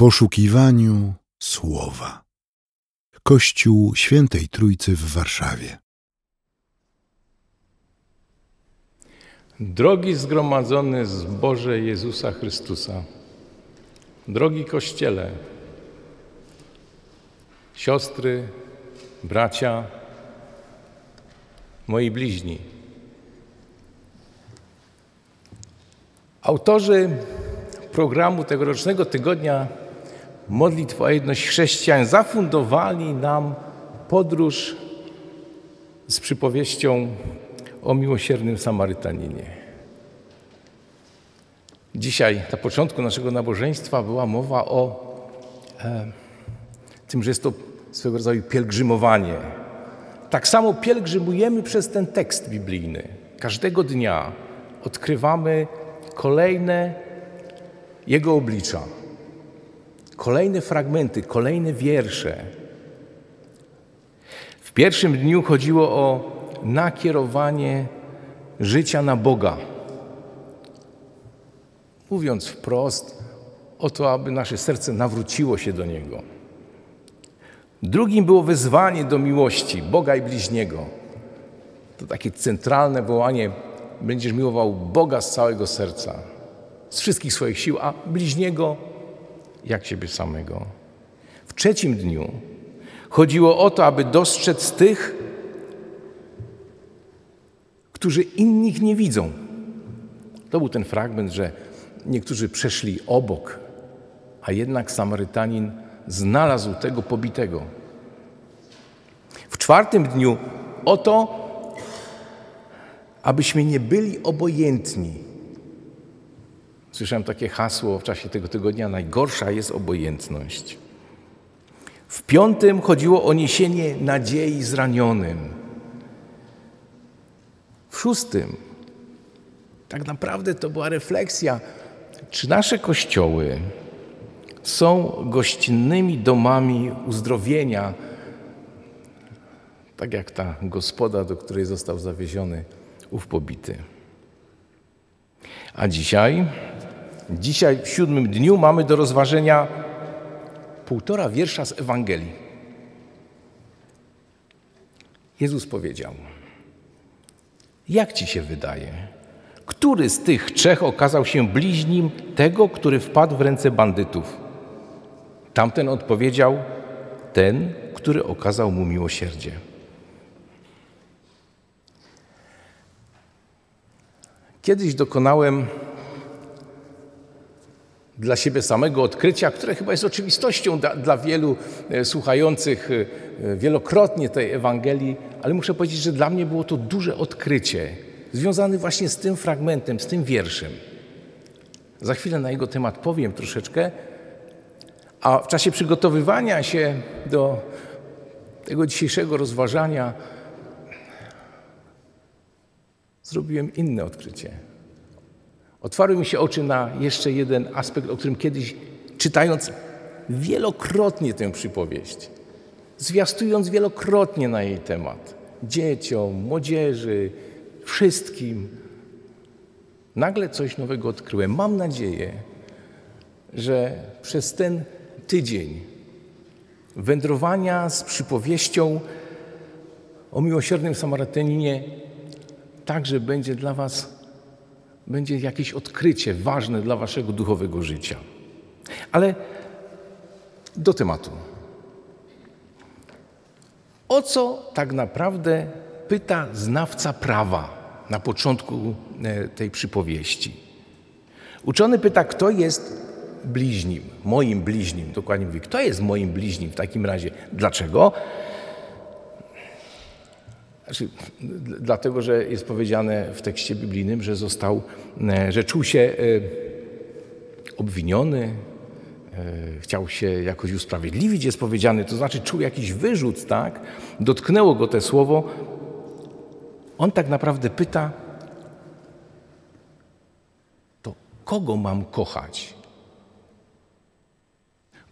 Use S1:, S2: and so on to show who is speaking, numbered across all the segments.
S1: poszukiwaniu słowa. Kościół Świętej Trójcy w Warszawie.
S2: Drogi zgromadzony zboże Jezusa Chrystusa, drogi Kościele, siostry, bracia, moi bliźni. Autorzy programu tegorocznego tygodnia Modlitwa o jedność chrześcijan zafundowali nam podróż z przypowieścią o miłosiernym Samarytaninie. Dzisiaj, na początku naszego nabożeństwa, była mowa o e, tym, że jest to swego rodzaju pielgrzymowanie. Tak samo pielgrzymujemy przez ten tekst biblijny. Każdego dnia odkrywamy kolejne Jego oblicza, kolejne fragmenty, kolejne wiersze. W pierwszym dniu chodziło o nakierowanie życia na Boga. Mówiąc wprost, o to, aby nasze serce nawróciło się do Niego. Drugim było wezwanie do miłości Boga i bliźniego. To takie centralne wołanie: będziesz miłował Boga z całego serca, z wszystkich swoich sił, a bliźniego jak siebie samego. W trzecim dniu chodziło o to, aby dostrzec tych, którzy innych nie widzą. To był ten fragment, że niektórzy przeszli obok, a jednak Samarytanin znalazł tego pobitego. W czwartym dniu o to, abyśmy nie byli obojętni. Słyszałem takie hasło w czasie tego tygodnia: najgorsza jest obojętność. W piątym chodziło o niesienie nadziei zranionym. W szóstym tak naprawdę to była refleksja, czy nasze kościoły są gościnnymi domami uzdrowienia, tak jak ta gospoda, do której został zawieziony ów pobity. A dzisiaj, dzisiaj w siódmym dniu mamy do rozważenia półtora wiersza z Ewangelii. Jezus powiedział: Jak ci się wydaje? Który z tych trzech okazał się bliźnim tego, który wpadł w ręce bandytów? Tamten odpowiedział: Ten, który okazał mu miłosierdzie. Kiedyś dokonałem dla siebie samego odkrycia, które chyba jest oczywistością dla, dla, wielu e, słuchających e, wielokrotnie tej Ewangelii, ale muszę powiedzieć, że dla mnie było to duże odkrycie, związane właśnie z tym fragmentem, z tym wierszem. Za chwilę na jego temat powiem troszeczkę, a w czasie przygotowywania się do tego dzisiejszego rozważania zrobiłem inne odkrycie. Otwarły mi się oczy na jeszcze jeden aspekt, o którym kiedyś czytając wielokrotnie tę przypowieść, zwiastując wielokrotnie na jej temat, dzieciom, młodzieży, wszystkim, nagle coś nowego odkryłem. Mam nadzieję, że przez ten tydzień wędrowania z przypowieścią o miłosiernym Samarytaninie także będzie dla Was, będzie jakieś odkrycie ważne dla Waszego duchowego życia. Ale do tematu. O co tak naprawdę pyta znawca prawa na początku e, tej przypowieści? Uczony pyta, kto jest bliźnim, moim bliźnim, dokładnie mówi, kto jest moim bliźnim w takim razie? Dlaczego? Znaczy, dlatego, że jest powiedziane w tekście biblijnym, że został, e, że czuł się e, obwiniony, e, chciał się jakoś usprawiedliwić, jest powiedziane, to znaczy czuł jakiś wyrzut, tak? Dotknęło go to słowo. On tak naprawdę pyta, to kogo mam kochać?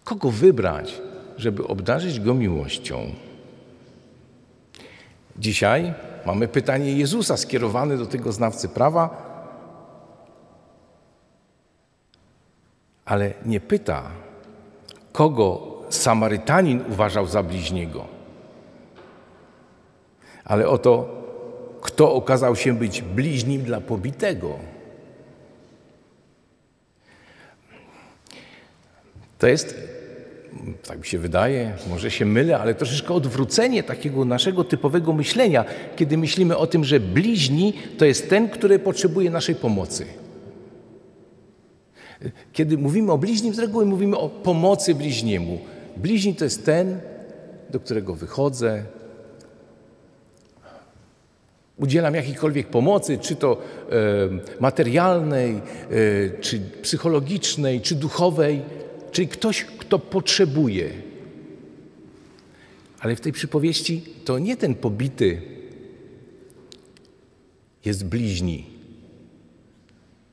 S2: Kogo wybrać, żeby obdarzyć go miłością? Dzisiaj mamy pytanie Jezusa skierowane do tego znawcy prawa, ale nie pyta, kogo Samarytanin uważał za bliźniego. Ale oto, kto okazał się być bliźnim dla pobitego. To jest, tak mi się wydaje, może się mylę, ale troszeczkę odwrócenie takiego naszego typowego myślenia, kiedy myślimy o tym, że bliźni to jest ten, który potrzebuje naszej pomocy. Kiedy mówimy o bliźnim, z reguły mówimy o pomocy bliźniemu. Bliźni to jest ten, do którego wychodzę, udzielam jakiejkolwiek pomocy, czy to e, materialnej, e, czy psychologicznej, czy duchowej, czyli ktoś, kto potrzebuje. Ale w tej przypowieści to nie ten pobity jest bliźni.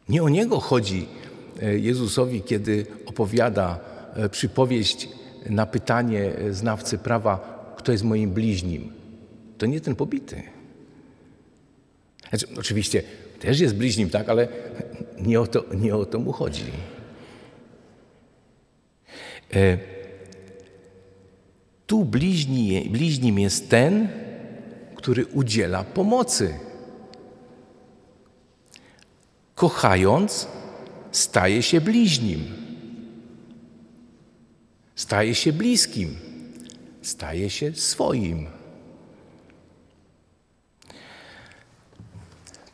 S2: Nie o niego chodzi e, Jezusowi, kiedy opowiada e, przypowieść na pytanie znawcy prawa, kto jest moim bliźnim. To nie ten pobity. Znaczy, oczywiście też jest bliźnim, tak, ale nie o to, nie o to mu chodzi. E, tu bliźni, bliźnim jest ten, który udziela pomocy. Kochając, staje się bliźnim. Staje się bliskim. Staje się swoim.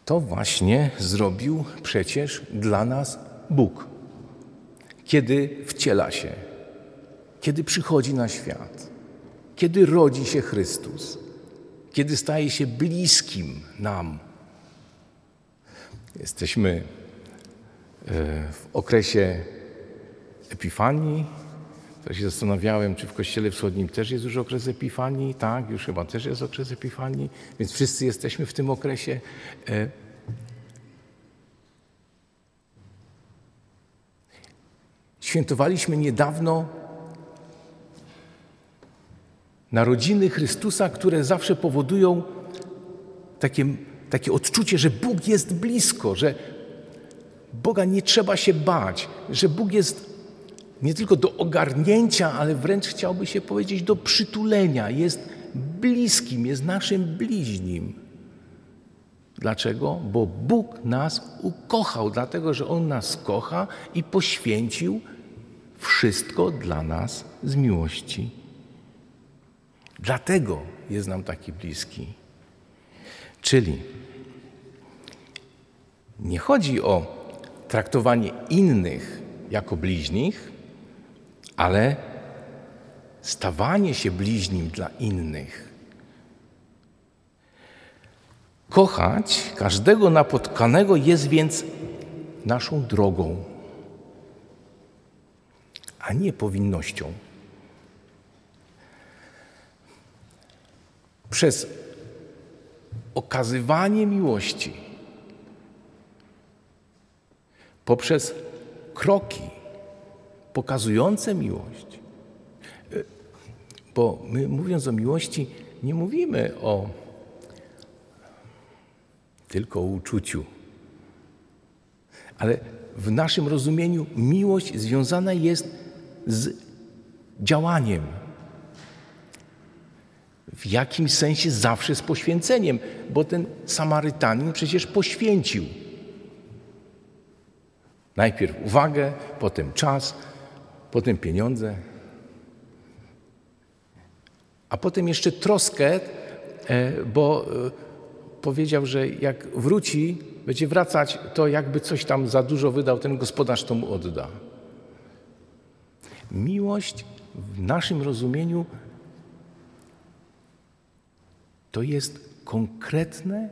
S2: To właśnie zrobił przecież dla nas Bóg, kiedy wciela się, kiedy przychodzi na świat, kiedy rodzi się Chrystus, kiedy staje się bliskim nam. Jesteśmy e, w okresie Epifanii. To się zastanawiałem, czy w Kościele Wschodnim też jest już okres Epifanii. Tak, już chyba też jest okres Epifanii, więc wszyscy jesteśmy w tym okresie. E, Świętowaliśmy niedawno narodziny Chrystusa, które zawsze powodują takie, takie odczucie, że Bóg jest blisko, że Boga nie trzeba się bać, że Bóg jest nie tylko do ogarnięcia, ale wręcz chciałby się powiedzieć do przytulenia. Jest bliskim, jest naszym bliźnim. Dlaczego? Bo Bóg nas ukochał, dlatego że On nas kocha i poświęcił wszystko dla nas z miłości. Dlatego jest nam taki bliski. Czyli nie chodzi o traktowanie innych jako bliźnich, ale stawanie się bliźnim dla innych. Kochać każdego napotkanego jest więc naszą drogą a nie powinnością. Przez okazywanie miłości, poprzez kroki pokazujące miłość, bo my mówiąc o miłości, nie mówimy o tylko o uczuciu, ale w naszym rozumieniu miłość związana jest z działaniem. W jakimś sensie zawsze z poświęceniem, bo ten Samarytanin przecież poświęcił. Najpierw uwagę, potem czas, potem pieniądze, a potem jeszcze troskę, e, bo e, powiedział, że jak wróci, będzie wracać, to jakby coś tam za dużo wydał, ten gospodarz to mu odda. Miłość w naszym rozumieniu to jest konkretne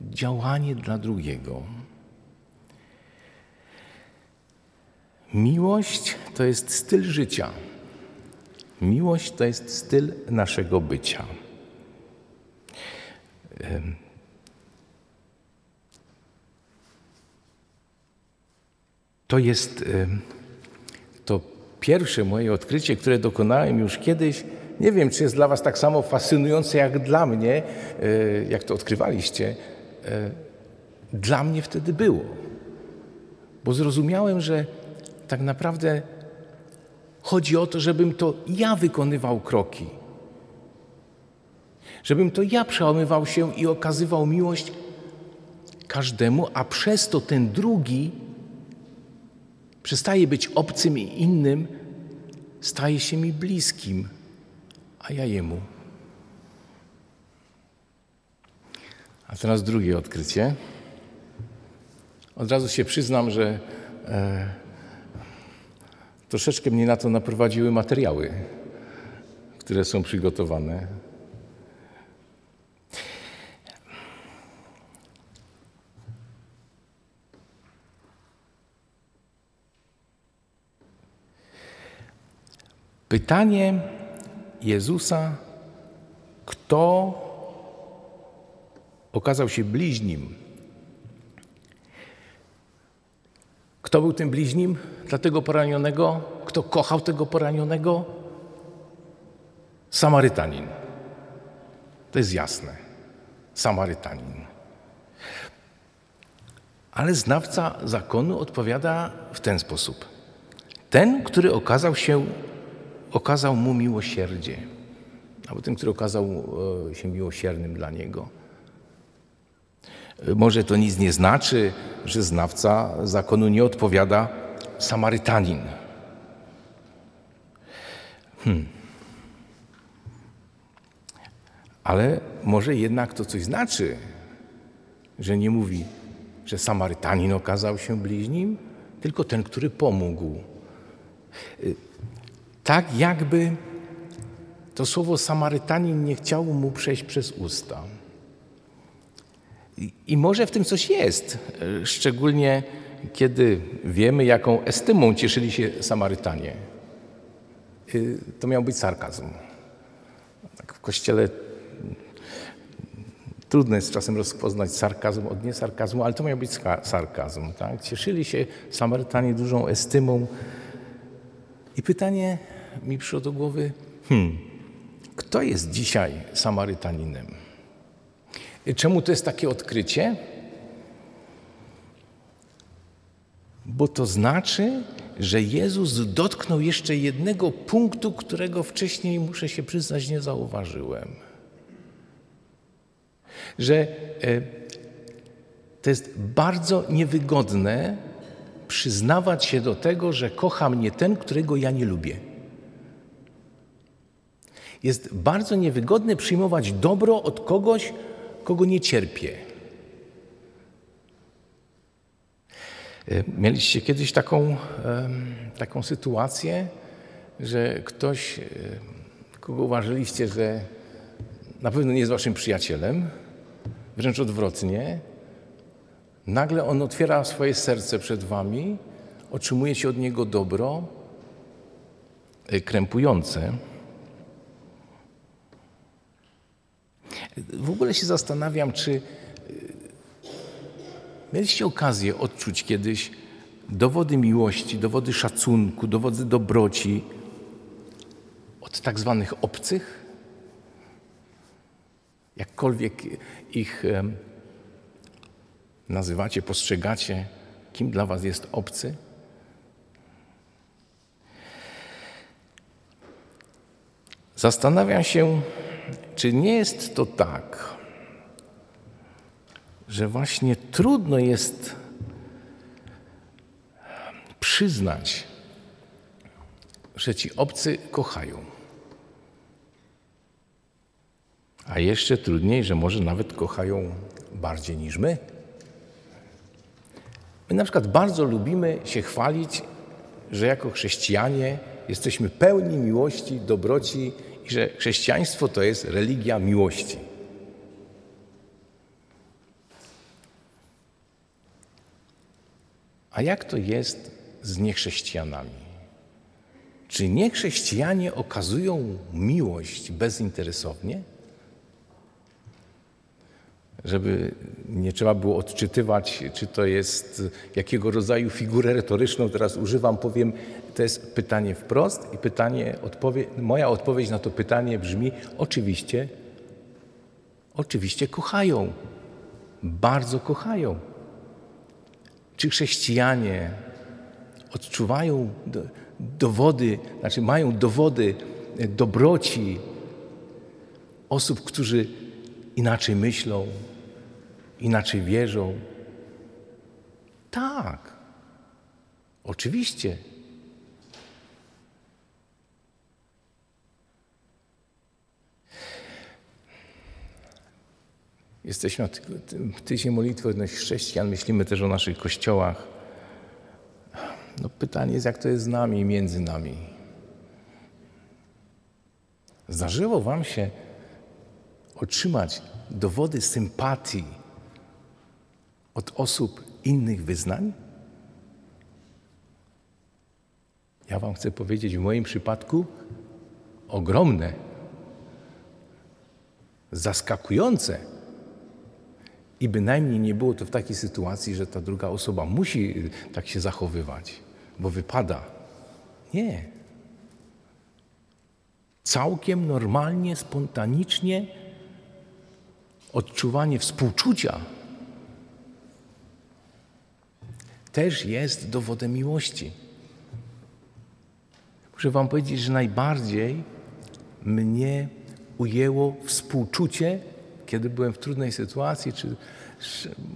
S2: działanie dla drugiego. Miłość to jest styl życia. Miłość to jest styl naszego bycia. To jest to pierwsze moje odkrycie, które dokonałem już kiedyś, nie wiem, czy jest dla Was tak samo fascynujące jak dla mnie, e, jak to odkrywaliście. E, dla mnie wtedy było. Bo zrozumiałem, że tak naprawdę Chodzi o to, żebym to ja wykonywał kroki. Żebym to ja przełamywał się i okazywał miłość każdemu, a przez to ten drugi przestaje być obcym i innym, staje się mi bliskim, a ja jemu. A teraz drugie odkrycie. Od razu się przyznam, że e, troszeczkę mnie na to naprowadziły materiały, które są przygotowane. Pytanie Jezusa, kto okazał się bliźnim. Kto był tym bliźnim dla tego poranionego? Kto kochał tego poranionego? Samarytanin. To jest jasne. Samarytanin. Ale znawca zakonu odpowiada w ten sposób. Ten, który okazał się, okazał mu miłosierdzie, albo ten, który okazał e, się miłosiernym dla niego. Może to nic nie znaczy, że znawca zakonu nie odpowiada Samarytanin. Hmm. Ale może jednak to coś znaczy, że nie mówi, że Samarytanin okazał się bliźnim, tylko ten, który pomógł. Tak jakby to słowo Samarytanin nie chciało mu przejść przez usta. I może w tym coś jest, szczególnie kiedy wiemy, jaką estymą cieszyli się Samarytanie. Y, to miał być sarkazm. Tak w kościele trudno jest czasem rozpoznać sarkazm od niesarkazmu, ale to miał być sarkazm. Tak? Cieszyli się Samarytanie dużą estymą. I pytanie mi przyszło do głowy, hmm, kto jest dzisiaj Samarytaninem? Czemu to jest takie odkrycie? Bo to znaczy, że Jezus dotknął jeszcze jednego punktu, którego wcześniej, muszę się przyznać, nie zauważyłem. Że e, to jest bardzo niewygodne przyznawać się do tego, że kocha mnie ten, którego ja nie lubię. Jest bardzo niewygodne przyjmować dobro od kogoś, kogo nie cierpię. E, mieliście kiedyś taką, taką sytuację, że ktoś, e, kogo uważaliście, że na pewno nie jest waszym przyjacielem, wręcz odwrotnie, nagle on otwiera swoje serce przed wami, otrzymujecie od niego dobro e, krępujące. W ogóle się zastanawiam, czy y, mieliście okazję odczuć kiedyś dowody miłości, dowody szacunku, dowody dobroci od tak zwanych obcych? Jakkolwiek ich nazywacie, postrzegacie, kim dla Was jest obcy? Zastanawiam się, czy nie jest to tak, że właśnie trudno jest przyznać, że ci obcy kochają? A jeszcze trudniej, że może nawet kochają bardziej niż my. My na przykład bardzo lubimy się chwalić, że jako chrześcijanie jesteśmy pełni miłości, dobroci i że chrześcijaństwo to jest religia miłości. A jak to jest z niechrześcijanami? Czy niechrześcijanie okazują miłość bezinteresownie? Żeby nie trzeba było odczytywać, czy to jest jakiego rodzaju figurę retoryczną, teraz używam, powiem, to jest pytanie wprost i pytanie, odpowie, moja odpowiedź na to pytanie brzmi oczywiście, oczywiście kochają, bardzo kochają. Czy chrześcijanie odczuwają do, dowody, znaczy mają dowody dobroci osób, którzy inaczej myślą, inaczej wierzą. Tak, oczywiście. Jesteśmy w tydzień modlitwy odnośnie chrześcijan, myślimy też o naszych kościołach. No pytanie jest, jak to jest z nami i między nami. Zdarzyło Wam się otrzymać dowody sympatii od osób innych wyznań? Ja Wam chcę powiedzieć, w moim przypadku ogromne, zaskakujące. I bynajmniej nie było to w takiej sytuacji, że ta druga osoba musi tak się zachowywać, bo wypada. Nie. Całkiem normalnie, spontanicznie odczuwanie współczucia też jest dowodem miłości. Muszę Wam powiedzieć, że najbardziej mnie ujęło współczucie, kiedy byłem w trudnej sytuacji, czy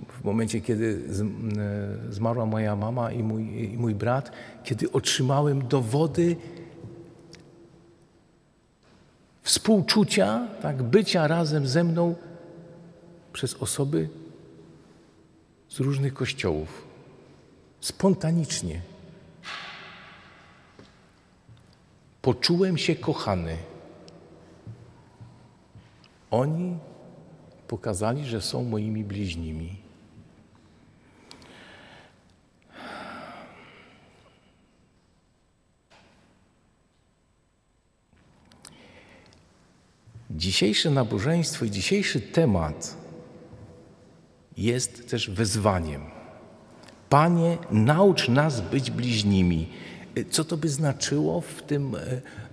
S2: w momencie, kiedy e, zmarła moja mama i mój, i mój brat, kiedy otrzymałem dowody współczucia, tak, bycia razem ze mną przez osoby z różnych kościołów. Spontanicznie. Poczułem się kochany. Oni pokazali, że są moimi bliźnimi. Dzisiejsze nabożeństwo i dzisiejszy temat jest też wezwaniem. Panie, naucz nas być bliźnimi. Co to by znaczyło w tym e,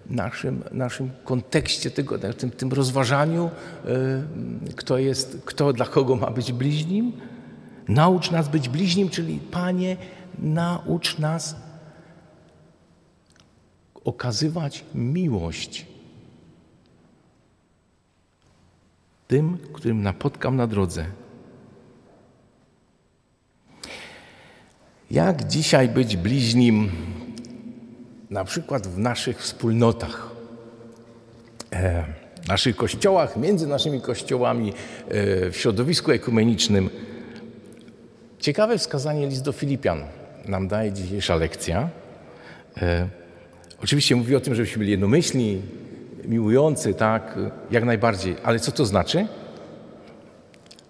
S2: naszym, naszym kontekście, tego, tym, tym rozważaniu, e, kto, jest, kto dla kogo ma być bliźnim? Naucz nas być bliźnim, czyli Panie, naucz nas okazywać miłość tym, którym napotkam na drodze. Jak dzisiaj być bliźnim, na przykład w naszych wspólnotach, e, w naszych kościołach, między naszymi kościołami, e, w środowisku ekumenicznym? Ciekawe wskazanie list do Filipian nam daje dzisiejsza lekcja. E, oczywiście mówi o tym, żebyśmy byli jednomyślni, miłujący, tak, jak najbardziej. Ale co to znaczy?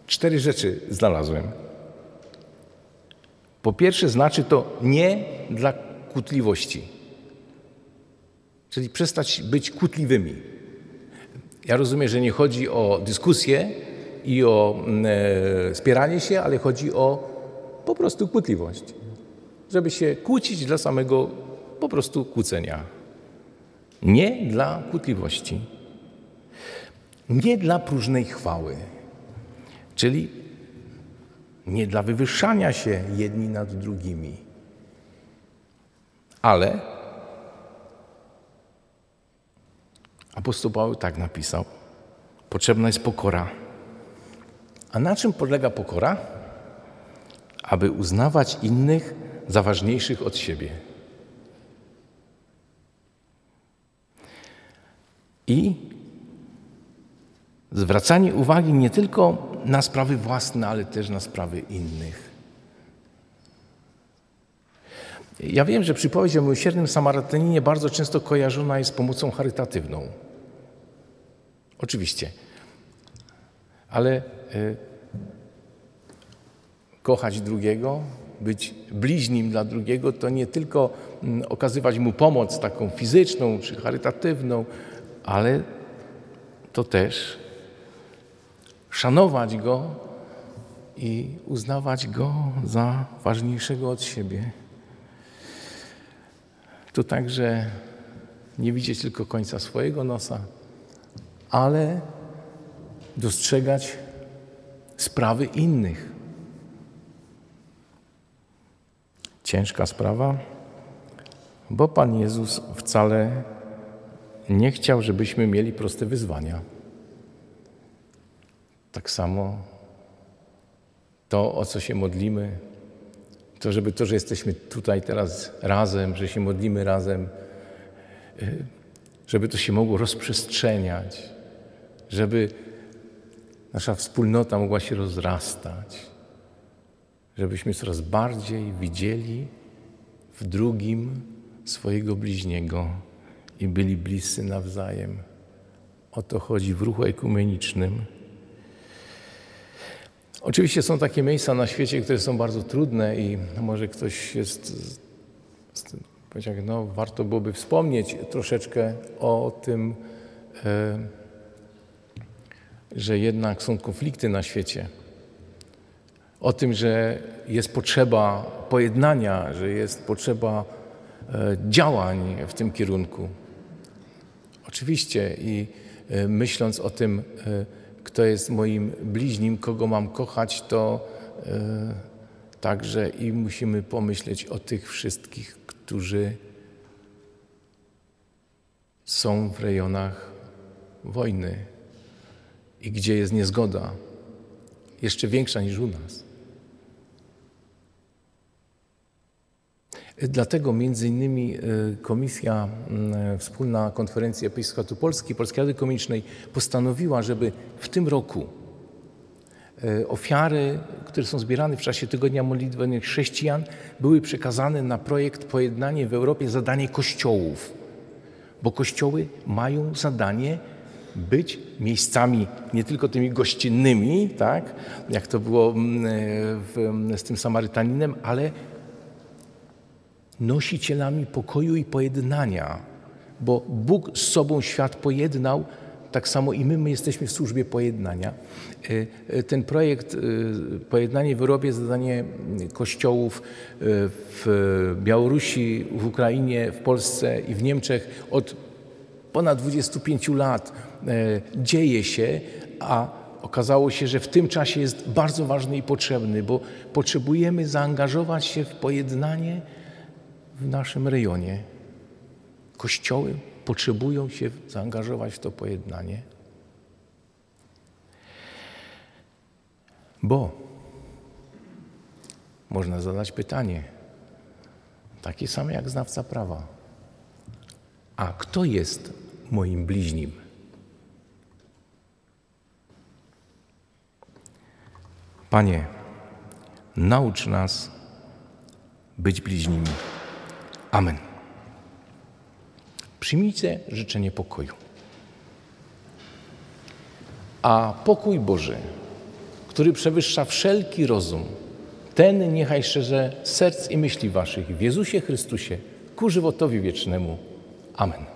S2: Cztery rzeczy znalazłem. Po pierwsze, znaczy to nie dla kłótliwości, czyli przestać być kłótliwymi. Ja rozumiem, że nie chodzi o dyskusję i o mm, e, spieranie się, ale chodzi o po prostu kłótliwość. Żeby się kłócić dla samego po prostu kłócenia. Nie dla kłótliwości. Nie dla próżnej chwały. Czyli nie dla wywyższania się jedni nad drugimi, ale apostoł Paweł tak napisał: Potrzebna jest pokora. A na czym polega pokora? Aby uznawać innych za ważniejszych od siebie. I zwracanie uwagi nie tylko na sprawy własne, ale też na sprawy innych. Ja wiem, że przypowieść o miłosiernym Samarytaninie bardzo często kojarzona jest z pomocą charytatywną. Oczywiście. Ale y, kochać drugiego, być bliźnim dla drugiego, to nie tylko y, okazywać mu pomoc taką fizyczną czy charytatywną, ale to też szanować Go i uznawać Go za ważniejszego od siebie. To także nie widzieć tylko końca swojego nosa, ale dostrzegać sprawy innych. Ciężka sprawa, Bo Pan Jezus wcale nie chciał, żebyśmy mieli proste wyzwania. Tak samo to, o co się modlimy, to, żeby to, że jesteśmy tutaj teraz razem, że się modlimy razem, y, żeby to się mogło rozprzestrzeniać, żeby nasza wspólnota mogła się rozrastać, żebyśmy coraz bardziej widzieli w drugim swojego bliźniego i byli bliscy nawzajem. O to chodzi w ruchu ekumenicznym. Oczywiście są takie miejsca na świecie, które są bardzo trudne i może ktoś jest, powiedział, no warto byłoby wspomnieć troszeczkę o tym, e, że jednak są konflikty na świecie. O tym, że jest potrzeba pojednania, że jest potrzeba e, działań w tym kierunku. Oczywiście i e, myśląc o tym, kto jest moim bliźnim, kogo mam kochać, to e, także i musimy pomyśleć o tych wszystkich, którzy są w rejonach wojny i gdzie jest niezgoda, jeszcze większa niż u nas. Dlatego między innymi e, Komisja Wspólna Konferencji Episkopatu Polski, Polskiej Rady Komicznej postanowiła, żeby w tym roku e, ofiary, które są zbierane w czasie Tygodnia Modlitwy Chrześcijan, były przekazane na projekt Pojednanie w Europie zadanie kościołów. Bo kościoły mają zadanie być miejscami nie tylko tymi gościnnymi, tak, jak to było e, w, z tym Samarytaninem, ale nosicielami pokoju i pojednania, bo Bóg z sobą świat pojednał, tak samo i my, my jesteśmy w służbie pojednania. E, e, ten projekt e, Pojednanie w Europie, zadanie kościołów w Białorusi, w Ukrainie, w Polsce i w Niemczech od ponad 25 lat dzieje się, a okazało się, że w tym czasie jest bardzo ważny i potrzebny, bo potrzebujemy zaangażować się w pojednanie w naszym rejonie. Kościoły potrzebują się zaangażować w to pojednanie, bo można zadać pytanie, takie same jak znawca prawa. A kto jest moim bliźnim? Panie, naucz nas być bliźnimi. Amen. Przyjmijcie życzenie pokoju. A pokój Boży, który przewyższa wszelki rozum, ten niechaj szerze serc i myśli waszych w Jezusie Chrystusie ku żywotowi wiecznemu. Amen.